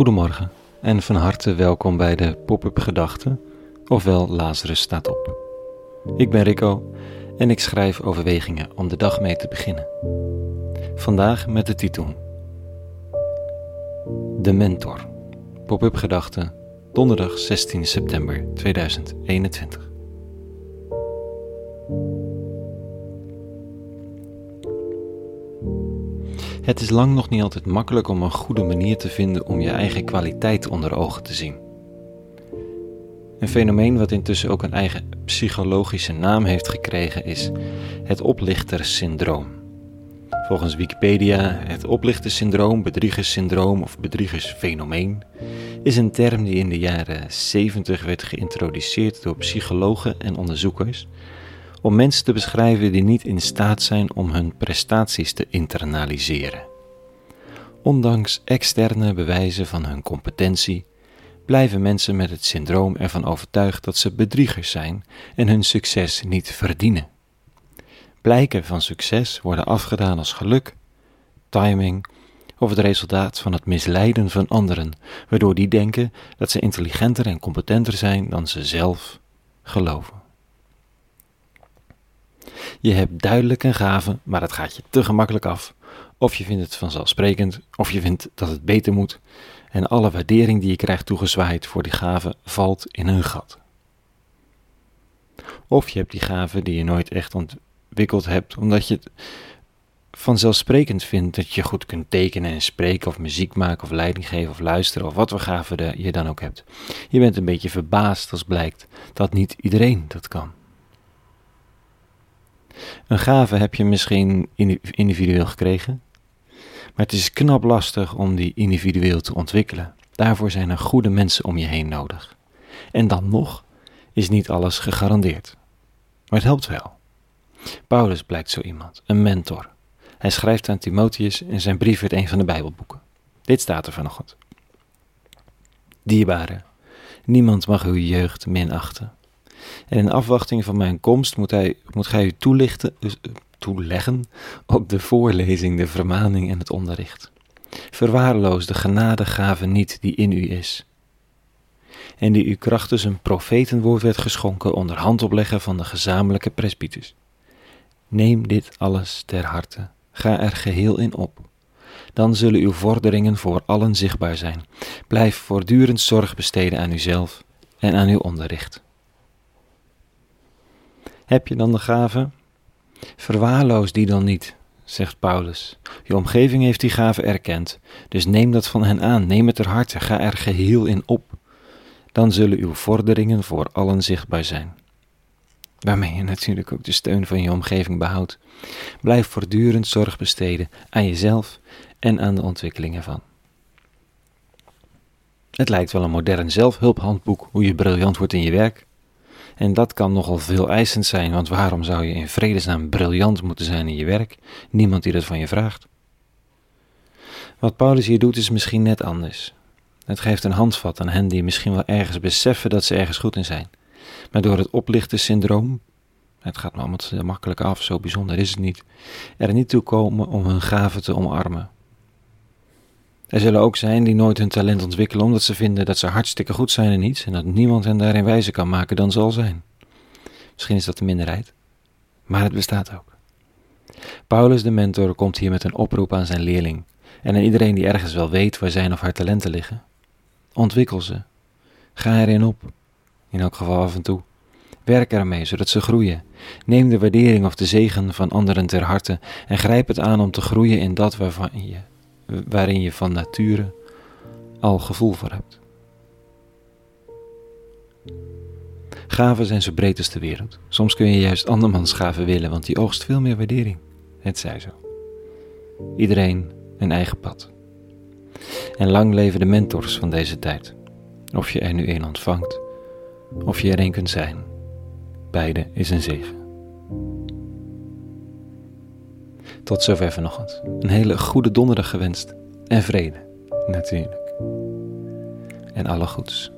Goedemorgen en van harte welkom bij de Pop-up Gedachten, ofwel Lazarus staat op. Ik ben Rico en ik schrijf overwegingen om de dag mee te beginnen. Vandaag met de titel De Mentor. Pop-up Gedachten, donderdag 16 september 2021. Het is lang nog niet altijd makkelijk om een goede manier te vinden om je eigen kwaliteit onder ogen te zien. Een fenomeen wat intussen ook een eigen psychologische naam heeft gekregen is het oplichterssyndroom. Volgens Wikipedia, het oplichterssyndroom, bedriegerssyndroom of bedriegersfenomeen is een term die in de jaren 70 werd geïntroduceerd door psychologen en onderzoekers om mensen te beschrijven die niet in staat zijn om hun prestaties te internaliseren. Ondanks externe bewijzen van hun competentie, blijven mensen met het syndroom ervan overtuigd dat ze bedriegers zijn en hun succes niet verdienen. Blijken van succes worden afgedaan als geluk, timing of het resultaat van het misleiden van anderen, waardoor die denken dat ze intelligenter en competenter zijn dan ze zelf geloven. Je hebt duidelijk een gave, maar het gaat je te gemakkelijk af. Of je vindt het vanzelfsprekend, of je vindt dat het beter moet. En alle waardering die je krijgt toegezwaaid voor die gave valt in een gat. Of je hebt die gave die je nooit echt ontwikkeld hebt, omdat je het vanzelfsprekend vindt dat je goed kunt tekenen en spreken, of muziek maken, of leiding geven, of luisteren, of wat voor gave je dan ook hebt. Je bent een beetje verbaasd als blijkt dat niet iedereen dat kan. Een gave heb je misschien individueel gekregen, maar het is knap lastig om die individueel te ontwikkelen. Daarvoor zijn er goede mensen om je heen nodig. En dan nog is niet alles gegarandeerd. Maar het helpt wel. Paulus blijkt zo iemand, een mentor. Hij schrijft aan Timotheus in zijn brief uit een van de Bijbelboeken. Dit staat er vanochtend. Dierbare, niemand mag uw jeugd minachten. En in afwachting van mijn komst moet, hij, moet gij u toelichten, dus, uh, toeleggen op de voorlezing, de vermaning en het onderricht. Verwaarloos de genadegave niet die in u is. En die u krachtens een profetenwoord werd geschonken onder handopleggen van de gezamenlijke presbyters. Neem dit alles ter harte, ga er geheel in op. Dan zullen uw vorderingen voor allen zichtbaar zijn. Blijf voortdurend zorg besteden aan uzelf en aan uw onderricht. Heb je dan de gave? Verwaarloos die dan niet, zegt Paulus. Je omgeving heeft die gave erkend, dus neem dat van hen aan, neem het ter harte, ga er geheel in op. Dan zullen uw vorderingen voor allen zichtbaar zijn. Waarmee je natuurlijk ook de steun van je omgeving behoudt. Blijf voortdurend zorg besteden aan jezelf en aan de ontwikkeling ervan. Het lijkt wel een modern zelfhulphandboek hoe je briljant wordt in je werk. En dat kan nogal veel eisend zijn, want waarom zou je in vredesnaam briljant moeten zijn in je werk? Niemand die dat van je vraagt. Wat Paulus hier doet is misschien net anders. Het geeft een handvat aan hen die misschien wel ergens beseffen dat ze ergens goed in zijn. Maar door het oplichten syndroom, het gaat me allemaal te makkelijk af, zo bijzonder is het niet, er niet toe komen om hun gaven te omarmen. Er zullen ook zijn die nooit hun talent ontwikkelen omdat ze vinden dat ze hartstikke goed zijn in iets en dat niemand hen daarin wijzer kan maken dan zal zijn. Misschien is dat de minderheid, maar het bestaat ook. Paulus de mentor komt hier met een oproep aan zijn leerling en aan iedereen die ergens wel weet waar zijn of haar talenten liggen. Ontwikkel ze. Ga erin op. In elk geval af en toe. Werk ermee zodat ze groeien. Neem de waardering of de zegen van anderen ter harte en grijp het aan om te groeien in dat waarvan je waarin je van nature al gevoel voor hebt. Gaven zijn zo breed als de wereld. Soms kun je juist andermans gaven willen, want die oogst veel meer waardering. Het zij zo. Iedereen een eigen pad. En lang leven de mentors van deze tijd. Of je er nu een ontvangt, of je er een kunt zijn. Beide is een zegen. Tot zover vanochtend. Een hele goede donderdag gewenst. En vrede, natuurlijk. En alle goeds.